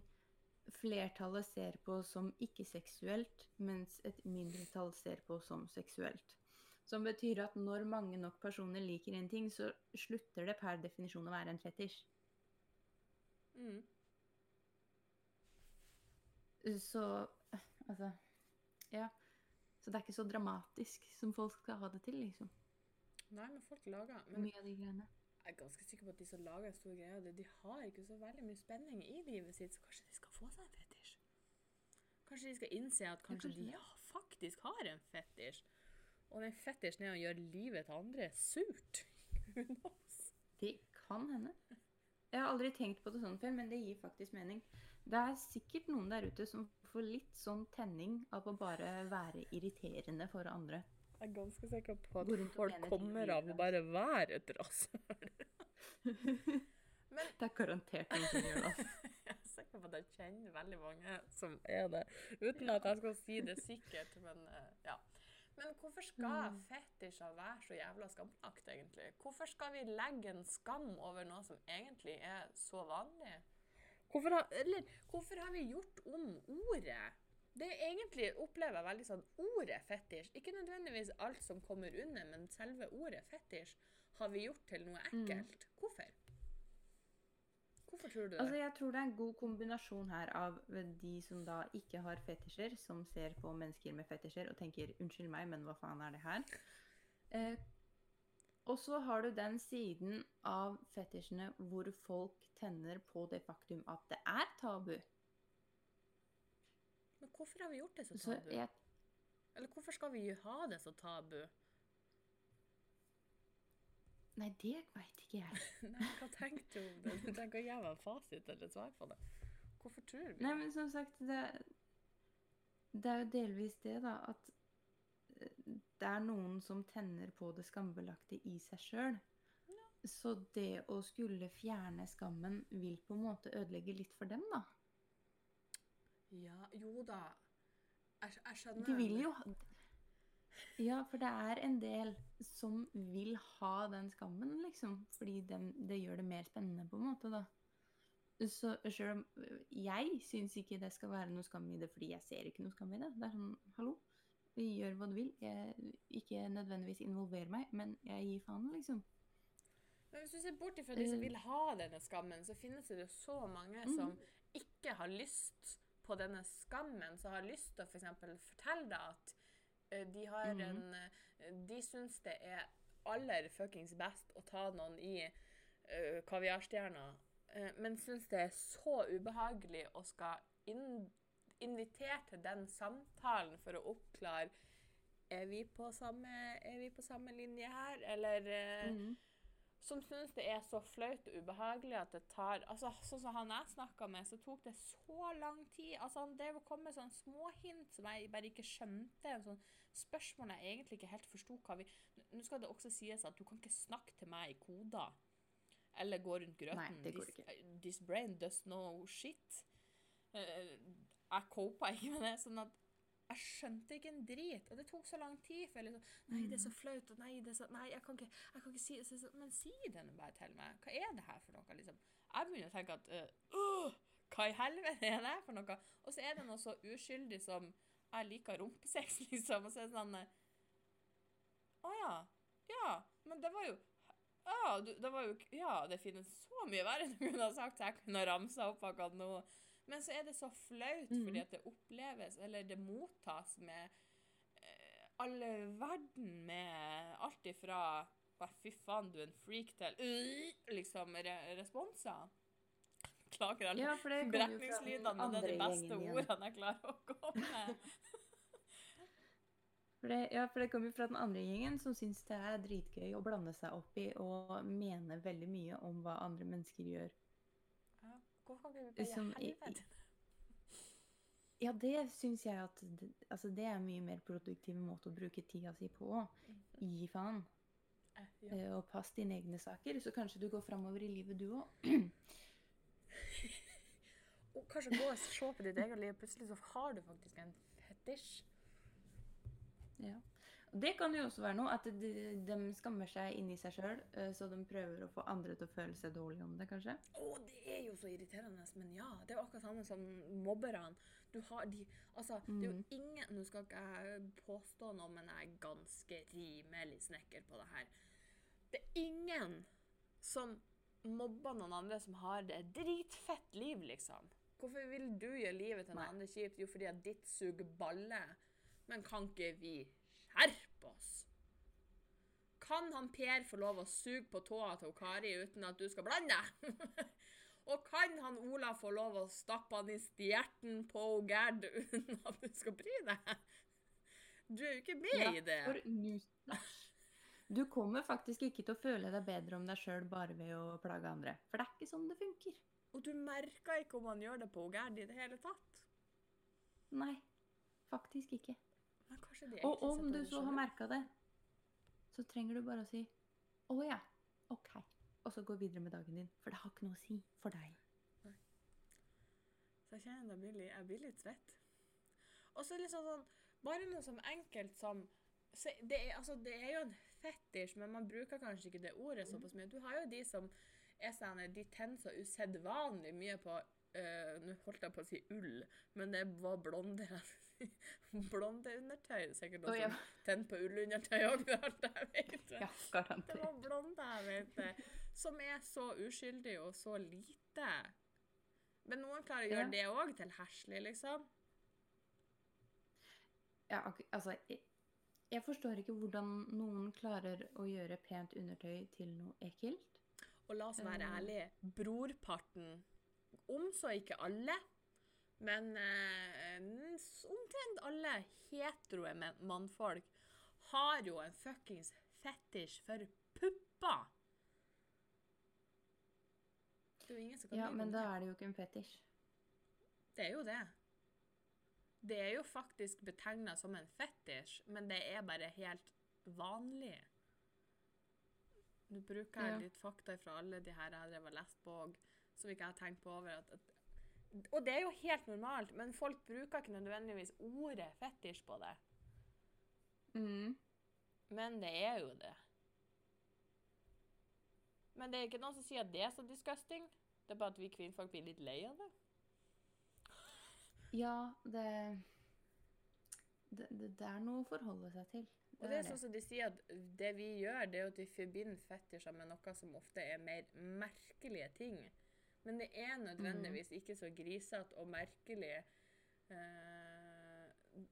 flertallet ser på som ikke-seksuelt, mens et mindretall ser på som seksuelt. Som betyr at når mange nok personer liker en ting, så slutter det per definisjon å være en fetisj. Mm. Så altså Ja. Så det er ikke så dramatisk som folk skal ha det til, liksom. Nei, men folk lager Men Mye av de greiene. jeg er ganske sikker på at de som lager store greier, greie de har ikke så veldig mye spenning i livet sitt, så kanskje de skal få seg en fetisj? Kanskje de skal innse at kanskje, kanskje de ja, faktisk har en fetisj? Og den fetisjen er å gjøre livet til andre surt. Det kan hende. Jeg har aldri tenkt på det sånn før, men det gir faktisk mening. Det er sikkert noen der ute som får litt sånn tenning av å bare være irriterende for andre. Jeg er ganske sikker på at folk kommer av å bare være et rasshøl. Det er garantert noen som gjør det. Jeg er sikker på at jeg kjenner veldig mange som er det, uten at jeg skal si det sikkert, men eh, ja. Men hvorfor skal Mm. fetisjer være så jævla skambelagt, egentlig? Hvorfor skal vi legge en skam over noe som egentlig er så vanlig? Hvorfor har, eller, hvorfor har vi gjort om ordet? Det er egentlig opplever jeg veldig sånn ordet fetisj. Ikke nødvendigvis alt som kommer under, men selve ordet fetisj har vi gjort til noe ekkelt. Hvorfor? Hvorfor tror du det? Altså, jeg tror det er en god kombinasjon her av de som da ikke har fetisjer, som ser på mennesker med fetisjer og tenker 'unnskyld meg, men hva faen er det her'? Eh, og så har du den siden av fetisjene hvor folk tenner på det faktum at det er tabu. Men hvorfor har vi gjort det så Så tabu? jeg, Eller hvorfor skal vi ha det så tabu? Nei, det veit ikke jeg. Nei, hva tenkte du om det? Du tenker å gi meg en fasit eller et svar på det. Hvorfor tror vi Nei, men som sagt, det, det er jo delvis det, da, at eh, det er noen som tenner på det skambelagte i seg sjøl. Så det å skulle fjerne skammen vil på en måte ødelegge litt for dem, da. Ja, jo da. Jeg, jeg skjønner. De vil jo Ja, for det er en del som vil ha den skammen, liksom. Fordi den, det gjør det mer spennende, på en måte, da. Så sjøl om jeg syns ikke det skal være noe skam i det, fordi jeg ser ikke noe skam i det. Det er sånn, hallo, gjør hva du vil. Jeg, ikke nødvendigvis involver meg, men jeg gir faen, liksom. Men hvis du ser bort ifra de som vil ha denne skammen, så finnes det jo så mange Mhm. som ikke har lyst på denne skammen, som har lyst til å for eksempel fortelle deg at de har Mhm. en eh, De syns det er aller fuckings best å ta noen i uh, kaviarstjerna, uh, men syns det er så ubehagelig å skal in invitere til den samtalen for å oppklare er vi på samme, vi på samme linje her, eller eh, Mhm. Som syns det er så flaut og ubehagelig at det tar altså Sånn som han jeg snakka med, så tok det så lang tid. altså Han drev og kom med sånne småhint som jeg bare ikke skjønte. Sånn spørsmål jeg egentlig ikke helt forsto hva vi Nå skal det også sies at du kan ikke snakke til meg i koder. Eller gå rundt grøten. Nei, det går this, ikke. this brain does no shit. Eh, jeg copa ikke med det. sånn at jeg skjønte ikke en drit, og det tok så lang tid. for jeg liksom, Nei, det er så flaut, og nei, det er så, nei jeg, kan ikke, jeg kan ikke si det. Så, men si det nå bare til meg. Hva er det her for noe? liksom? Jeg begynner å tenke at øh, «Åh, Hva i helvete er det her for noe? Og så er det noe så uskyldig som jeg liker rumpesex, liksom. Og så er det sånn øh, Å ja. Ja. Men det var jo ja, du, det var jo Ja, det finnes så mye verre du kunne ha sagt, jeg kunne ha ramsa opp akkurat nå. Men så er det så flaut mm. fordi at det oppleves, eller det mottas med eh, alle verden med alt ifra «Å, Fy faen, du er en freak til liksom re responser. Klager alle Ja, brekningslydene, men det er de beste ordene jeg klarer å gå med. For det, ja, for det kommer jo fra den andre gjengen som syns det er dritgøy å blande seg opp i og mene veldig mye om hva andre mennesker gjør. Hvorfor kan vi bare Som helvete? Ja, det syns jeg at altså det er en mye mer produktiv måte å bruke tida si på. Gi faen. Eh, ja. Og pass dine egne saker, så kanskje du går framover i livet, du òg. Og kanskje gå og se på ditt eget liv, plutselig så har du faktisk en fetisj. Ja. Det kan jo også være noe, at de, de skammer seg inni seg sjøl, så de prøver å få andre til å føle seg dårlig om det, kanskje. Å, det er jo så irriterende, men ja. Det er jo akkurat samme som mobberne. Du har de Altså, det er jo ingen Nå skal ikke jeg påstå noe, men jeg er ganske rimelig snekker på det her. Det er ingen som mobber noen andre som har det dritfett liv, liksom. Hvorfor vil du gjøre livet til noen andre kjipt? Jo, fordi at ditt suger balle. Men kan ikke vi skjerpe oss? Kan han Per få lov å suge på tåa til Kari uten at du skal blande deg? Og kan han Ola få lov å stappe han i stjerten på Gerd uten at du skal bry deg? Du er jo ikke med i det. For newsflash. Du kommer faktisk ikke til å føle deg bedre om deg sjøl bare ved å plage andre. For det er ikke sånn det funker. Og du merker ikke om han gjør det på Gerd i det hele tatt. Nei, faktisk ikke. Og om du så har merka det, så trenger du bare å si 'Å ja, OK', og så gå videre med dagen din. For det har ikke noe å si for deg. Så jeg kjenner jeg blir litt, jeg blir litt svett. Og så liksom sånn Bare noe som enkelt som det, er, altså, det er jo en fetisj, men man bruker kanskje ikke det ordet såpass mye. Du har jo de som er sånn De tenner så usedvanlig mye på øh, Nå holdt jeg på å si ull, men det var blonde Blonde undertøy. Sikkert noen oh, ja. som tenner på ullundertøy òg. Ja, Det var blonde, jeg vet. Som er så uskyldig og så lite. Men noen klarer å gjøre Ja. det òg til heslig, liksom. Ja, altså jeg, jeg forstår ikke hvordan noen klarer å gjøre pent undertøy til noe ekkelt. Og la oss være Eh. ærlige, brorparten, om så ikke alle, men eh, omtrent alle heteroe mannfolk har jo en fuckings fetisj for pupper. Det er jo ingen som kan Ja, men da er det jo ikke en fetisj. Det er jo det. Det er jo faktisk betegna som en fetisj, men det er bare helt vanlig. Nå bruker jeg Ja. litt fakta fra alle de her jeg har lest på, som ikke jeg har tenkt på over. At, at, og det er jo helt normalt, men folk bruker ikke nødvendigvis ordet fetisj på det. Mm. Men det er jo det. Men det er ikke noen som sier at det er så disgusting. Det er bare at vi kvinnfolk blir litt lei av det. Ja, det, det, det det er noe å forholde seg til. Og det er sånn som de sier at det vi gjør, det er at vi forbinder fetisjer med noe som ofte er mer merkelige ting. Men det er nødvendigvis ikke så grisete og merkelig uh,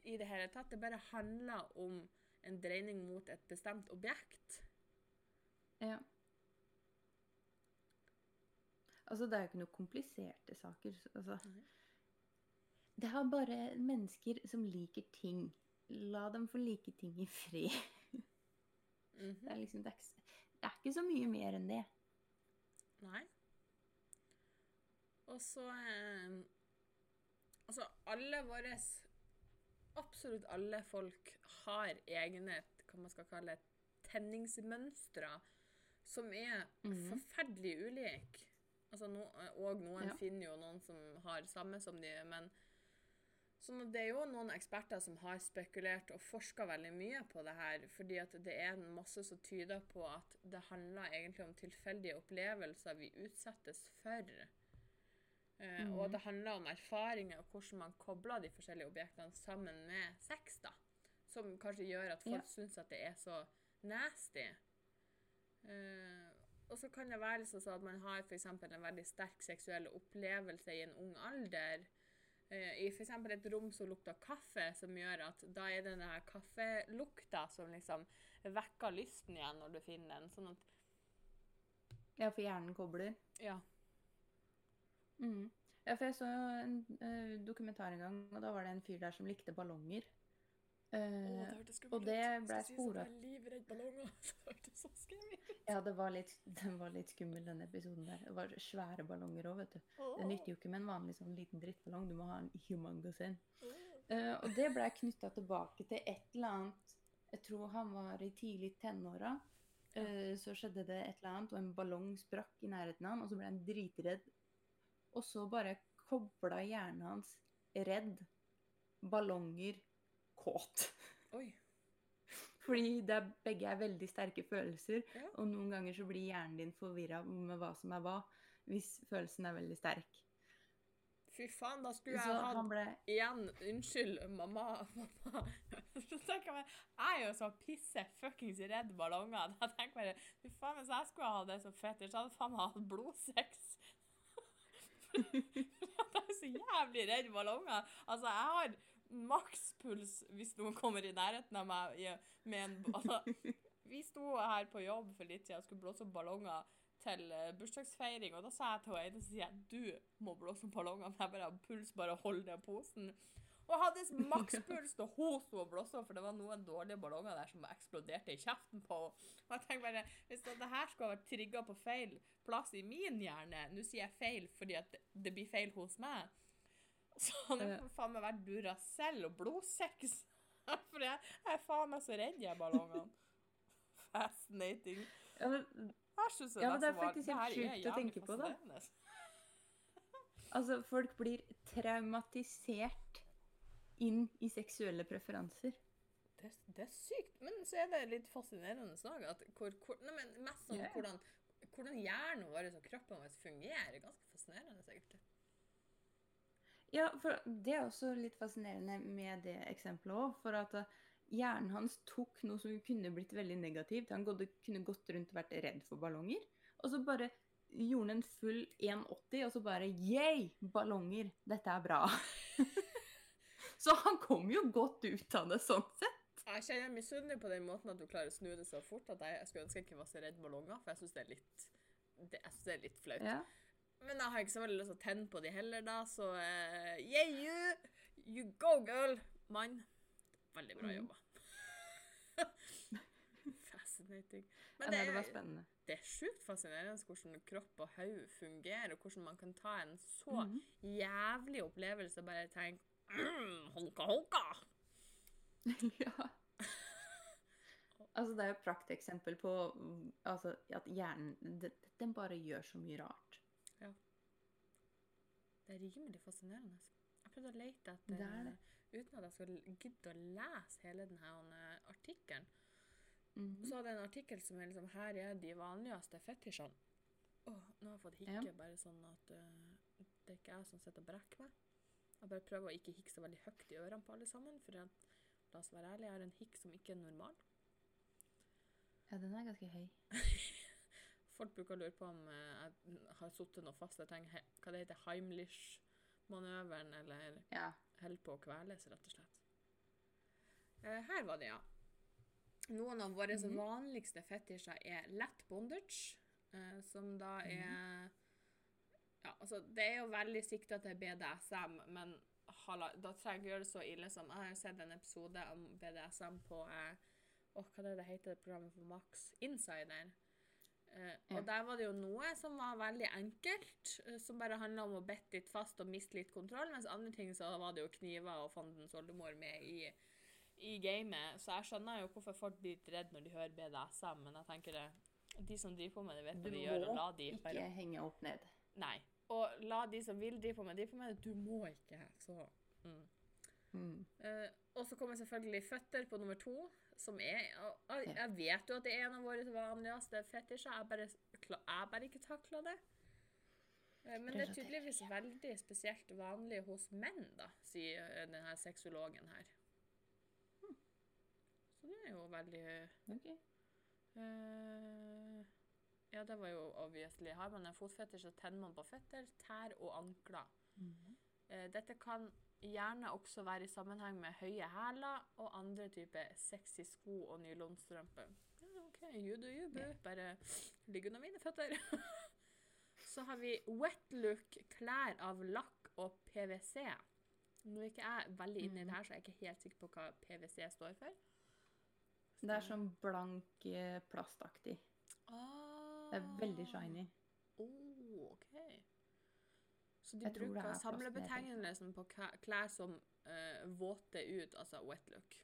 i det hele tatt. Det bare handler om en dreining mot et bestemt objekt. Ja. Altså, det er jo ikke noe kompliserte saker. så- Altså. Det er bare mennesker som liker ting. La dem få like ting i fred. Mhm. Det er liksom, det er, ikke, det er ikke så mye mer enn det. Nei. Og så eh, Altså, alle våre Absolutt alle folk har egne hva man skal kalle tenningsmønstre som er Mhm. forferdelig ulike. Altså, no, og noen Ja. finner jo noen som har samme som de, men sånn det er jo noen eksperter som har spekulert og forska veldig mye på det her, fordi at det er masse som tyder på at det handler egentlig om tilfeldige opplevelser vi utsettes for. Eh, Og Mhm. det handler om erfaringer og hvordan man kobler de forskjellige objektene sammen med sex, da. Som kanskje gjør at folk Ja. syns at det er så nasty. Uh, og så kan det være liksom sånn at man har for en veldig sterk seksuell opplevelse i en ung alder. Uh, I f.eks. et rom som lukter kaffe, som gjør at da er det denne kaffelukta som liksom vekker lysten igjen når du finner den. Sånn at Ja, for hjernen kobler. Ja. Mhm. Ja, for jeg så en uh, dokumentar en gang, og da var det en fyr der som likte ballonger. Eh, hørtes og det ble sporet- Jeg er livredd ballonger. Det hørtes så skremmende ut. ja, det var, litt, den var litt skummel, den episoden der. Det var svære ballonger òg, vet du. Det nytter jo ikke med en vanlig sånn liten drittballong. Du må ha en humongous en. Uh, og det ble knytta tilbake til et eller annet Jeg tror han var i tidlig tenåra. Uh, så skjedde det et eller annet, og en ballong sprakk i nærheten av han, og så ble han dritredd. Og så bare kobla hjernen hans redd, ballonger, kåt. Oi. Fordi det er, begge er veldig sterke følelser, Ja. og noen ganger så blir hjernen din forvirra med hva som er hva, hvis følelsen er veldig sterk. Fy faen, da skulle jeg hatt ble Igjen, unnskyld, mamma. mamma. Så tenker jeg, meg, jeg er jo så pisse fuckings redd ballonger. Da tenker jeg bare, fy faen, Hvis jeg skulle ha det så fett, så hadde jeg faen meg hatt blodsex. jeg er så jævlig redd ballonger. Altså, jeg har makspuls hvis noen kommer i nærheten av meg med en altså, Vi sto her på jobb for litt siden og skulle blåse opp ballonger til eh, bursdagsfeiring, og da sa jeg til henne du må blåse opp ballonger, for jeg bare har puls, bare hold den posen. Og hadde makspuls da hun sto og blåste for det var noen dårlige ballonger der som eksploderte i kjeften på henne. Og jeg tenker bare, hvis det, det her skulle vært trigga på feil plass i min hjerne Nå sier jeg feil fordi at det, det blir feil hos meg. Så jeg Eh. faen meg vært Duracell og blodsex. For jeg, jeg er faen meg så redd de ballongene. Fascinating. ja, men, Jeg synes Ja, men det er faktisk det helt sjukt å tenke på, da. Altså, folk blir traumatisert inn i seksuelle preferanser. Det, det er sykt, men så er det litt fascinerende òg. Hvor, hvor, nei, men mest sånn yeah. hvordan, hvordan hjernen vår og kroppen vår fungerer. Ganske fascinerende, egentlig. Ja, for det er også litt fascinerende med det eksempelet òg. For at eh, hjernen hans tok noe som kunne blitt veldig negativt. Han kunne gått rundt og vært redd for ballonger. Og så bare gjorde han en full 180, og så bare Yay! Ballonger! Dette er bra. så han kom jo godt ut av det sånn sett. Jeg kjenner misunnelig på den måten at du klarer å snu det så fort. at Jeg, jeg skulle ønske jeg ikke var så redd ballonger, for jeg syns det er litt det, jeg synes det er litt flaut. Ja. Men jeg har ikke så veldig lyst til å tenne på de heller, da, så uh, yeah, you! You go, girl! Mann. Veldig bra Mm. jobba. Fascinating. Men det det er, det er sjukt fascinerende hvordan kropp og hode fungerer, og hvordan man kan ta en så Mhm. jævlig opplevelse og bare tenke mm, Honka, honka! ja. Altså, det er jo et prakteksempel på mm, altså, at hjernen den, den bare gjør så mye rart. Det er rimelig fascinerende. Jeg prøvde å lete etter Det det. Uten at jeg skulle gidde å lese hele denne artikkelen. Mhm. Så hadde jeg en artikkel som er liksom Her er de vanligste fetisjene. Åh, nå har jeg fått hikke, Ja. bare sånn at uh, det er ikke jeg som sitter og brekker meg. Jeg bare prøver å ikke hikke så veldig høyt i ørene på alle sammen, for jeg, la oss være ærlige, jeg har en hikk som ikke er normal. Ja, den er ganske høy. Folk bruker å lure på om eh, jeg har sittet noe fast. Jeg tenker, hva det heter Heimlich-manøveren, eller Ja. holder på å kveles, rett og slett. Eh, her var det, ja. Noen av våre Mhm. vanligste fetisjer er lett bondage, eh, som da Mhm. er Ja, altså, det er jo veldig sikta til BDSM, men hala, da trenger jeg det så ille som Jeg har sett en episode om BDSM på eh, oh, hva det heter, det programmet for Max? Insider. Eh, Ja. Og der var det jo noe som var veldig enkelt, eh, som bare handla om å bette litt fast og miste litt kontroll, mens andre ting så var det jo kniver og fandens oldemor med i, i gamet. Så jeg skjønner jo hvorfor folk blir litt redd når de hører BDSM, men jeg tenker det, de som driver på med det, vet hva de gjør, og la må ikke henge opp ned. Nei. Og la de som vil drive på med, drive på med det. Du må ikke. Så mm. Mm. Eh, og så kommer selvfølgelig føtter på nummer to, som er og- Jeg vet jo at det er en av våre vanligste fetisjer, jeg bare, jeg bare ikke takler det. Eh, men det er tydeligvis veldig spesielt vanlig hos menn, da, sier eh, denne sexologen her. Så det er jo veldig Ok. eh, Ja, det var jo obviously. Har man en fotfetter, så tenner man på føtter, tær og ankler. Mhm. Eh, Dette kan gjerne også være i sammenheng med høye hæler og andre typer sexy sko og nylonstrømper. Ja, OK, you do you, boo. Bare ligg under mine føtter. Så har vi wet look, klær av lakk og PVC. Nå er ikke jeg veldig inne i Mm. det her, så jeg er ikke helt sikker på hva PwC står for. Det er sånn blank eh, plastaktig. Ah. Det er veldig shiny. Oh, OK. Så de bruker er samlebetegnelsen på klær som uh, våte ut, altså wet look.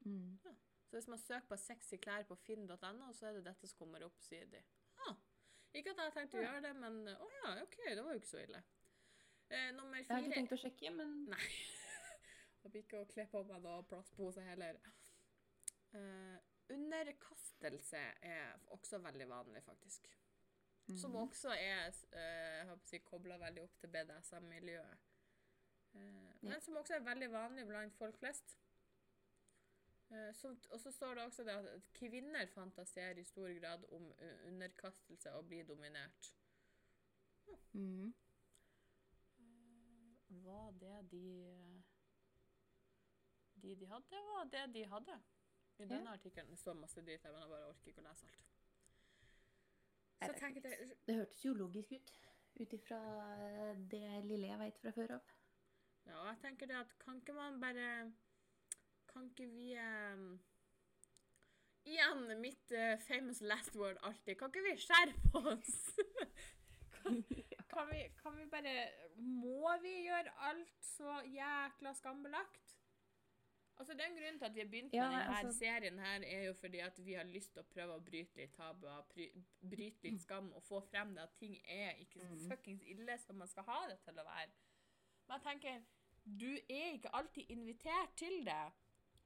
Mm. Så hvis man søker på sexy klær på finn.no, så er det dette som kommer opp, sier de. Ah, ikke at jeg har tenkt å gjøre det, men å ja, OK, det var jo ikke så ille. Uh, nummer Jeg har ikke tenkt å sjekke, men Nei. jeg blir ikke å kle på meg noe plastpose heller. Eh, underkastelse er også veldig vanlig, faktisk. Som Mhm. også er uh, si, kobla veldig opp til BDSM-miljøet. Eh, men Ja. som også er veldig vanlig blant folk flest. Uh, som- og så står det også det at kvinner fantaserer i stor grad om eh, underkastelse og blir dominert. Mm. Var det de De de hadde, var det de hadde. I denne artikkelen det så masse dritt her, men jeg bare orker ikke å lese alt. Så vet tenker ikke. jeg Det hørtes jo logisk ut, ut ifra det lille jeg veit fra før av. Ja, og jeg tenker det at kan ikke man bare Kan ikke vi um, Igjen mitt uh, famous last word alltid. Kan ikke vi skjerpe oss? kan, kan, vi, kan vi bare Må vi gjøre alt så jækla skambelagt? Altså, Den grunnen til at vi har begynt Ja, med denne altså- serien, her, er jo fordi at vi har lyst til å prøve å bryte litt tabuer, bryte litt skam og få frem det at ting er ikke så Mhm. fuckings ille som man skal ha det til å være. Men jeg tenker, du er ikke alltid invitert til det.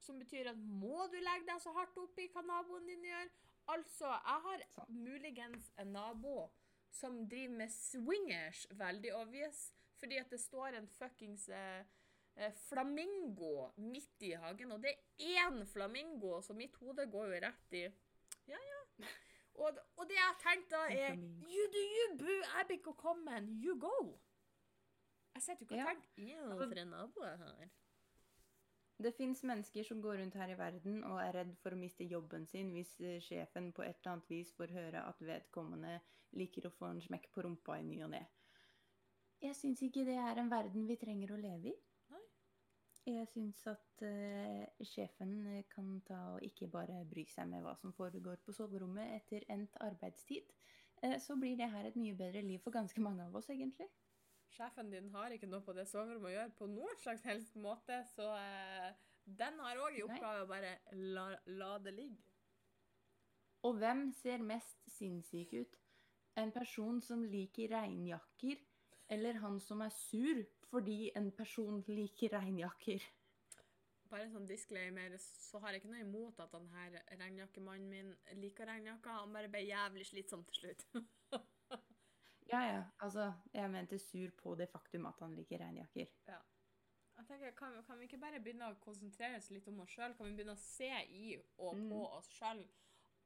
Som betyr at må du legge deg så hardt opp i hva naboen din gjør? Altså, jeg har så. muligens en nabo som driver med swingers, veldig obvious, fordi at det står en fuckings eh, flamingo midt i hagen, og det er én flamingo, så mitt hode går jo rett i Ja, ja. Og, og det jeg tenkte da, er. You do you, boo! Jeg blir ikke kommet. You go! Jeg sitter ikke og Ja. tenker Ja, Altså- for en nabo jeg har. Det fins mennesker som går rundt her i verden og er redd for å miste jobben sin hvis eh, sjefen på et eller annet vis får høre at vedkommende liker å få en smekk på rumpa i ny og ne. Jeg syns ikke det er en verden vi trenger å leve i. Jeg syns at uh, sjefen eh, kan ta og ikke bare bry seg med hva som foregår på soverommet etter endt arbeidstid. Uh, så blir det her et mye bedre liv for ganske mange av oss, egentlig. Sjefen din har ikke noe på det soverommet å gjøre på noen slags helst måte, så uh, den har òg i oppgave å bare la, la det ligge. Og hvem ser mest sinnssyk ut? En person som liker regnjakker, eller han som er sur fordi en person liker regnjakker? Bare en sånn disclaimer, så har jeg ikke noe imot at denne regnjakkemannen min liker regnjakker. Han bare ble jævlig slitsom til slutt. Ja, ja. Altså, jeg mente sur på det faktum at han liker regnjakker. Jeg tenker, kan, kan vi ikke bare begynne å konsentrere oss litt om oss sjøl? Kan vi begynne å se i og Mm. på oss sjøl?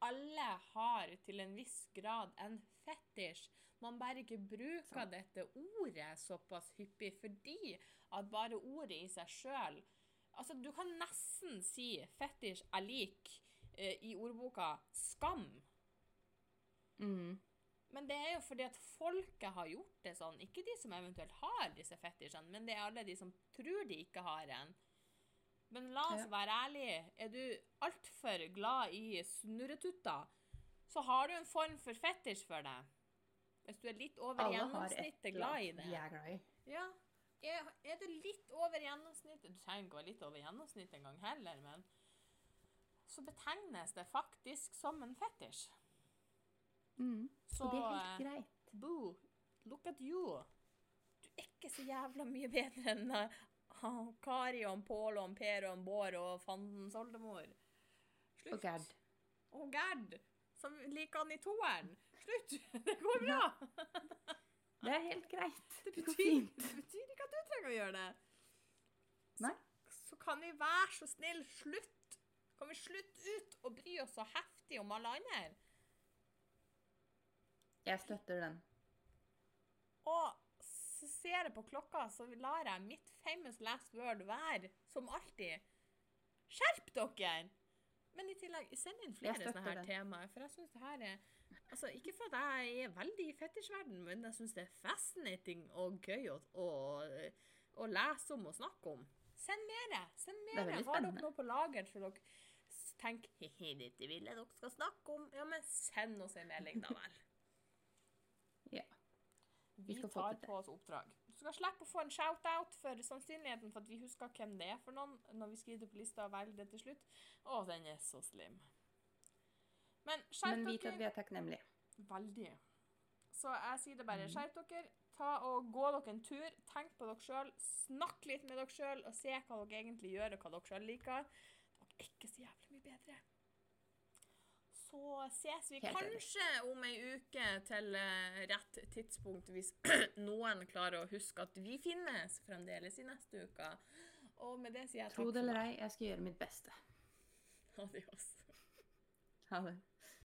Alle har til en viss grad en fetisj. Man bare ikke bruker Sant. dette ordet såpass hyppig fordi at bare ordet i seg sjøl Altså, du kan nesten si fetisj er lik eh, i ordboka skam. Mm. Men det er jo fordi at folket har gjort det sånn. Ikke de som eventuelt har disse fetisjene, men det er alle de som tror de ikke har en. Men la oss være ærlige. Er du altfor glad i snurretutter, så har du en form for fetisj for det. Hvis du er litt over Alle gjennomsnittet glad i det. det. har er glad i. Ja. Er, er du litt over gjennomsnittet Du trenger ikke å være litt over gjennomsnittet engang heller, men så betegnes det faktisk som en fetisj. Mm. Så Og det er helt eh, greit. Boo, look at you. Du er ikke så jævla mye bedre enn uh, Kari og Pål og Per og Bård og fandens oldemor. Slutt. Og Gerd. Og Gerd, som liker han i toeren. Slutt! Det går bra. Det er helt greit. Det betyr, det betyr ikke at du trenger å gjøre det. Nei. Så kan vi være så snill slutt. Kan vi slutte ut å bry oss så heftig om alle andre? Jeg støtter den. Og så ser jeg på klokka, så lar jeg mitt famous last word være, som alltid. Skjerp dere! Men i tillegg, send inn flere sånne her det. temaer, for jeg synes det her er Altså, ikke for at jeg er veldig i fetisjverden, men jeg synes det er fascinating og gøy å, å å lese om og snakke om. Send mere! Send mer. mere. Har dere noe på lager så dere tenker he-he, dette vil jeg dere skal snakke om? Ja, men send oss en melding, da vel. Ja. Vi få tar på oss oppdrag. Skal slippe å få en shout-out for sannsynligheten for at vi husker hvem det er for noen når vi skriver det på lista og velger det til slutt. Å, den er så slim. Men skjerp Men vit at vi er takknemlige. Veldig. Så jeg sier det Mm. bare. Skjerp dere. Ta og Gå dere en tur. Tenk på dere sjøl. Snakk litt med dere sjøl og se hva dere egentlig gjør, og hva dere sjøl liker. Dere er ikke så jævlig. Så ses vi Helt enig. kanskje om ei uke til eh, rett tidspunkt, hvis noen klarer å huske at vi finnes fremdeles i neste uke. Og med det sier jeg Tro det eller ei, jeg skal gjøre mitt beste. Adios. Ha det.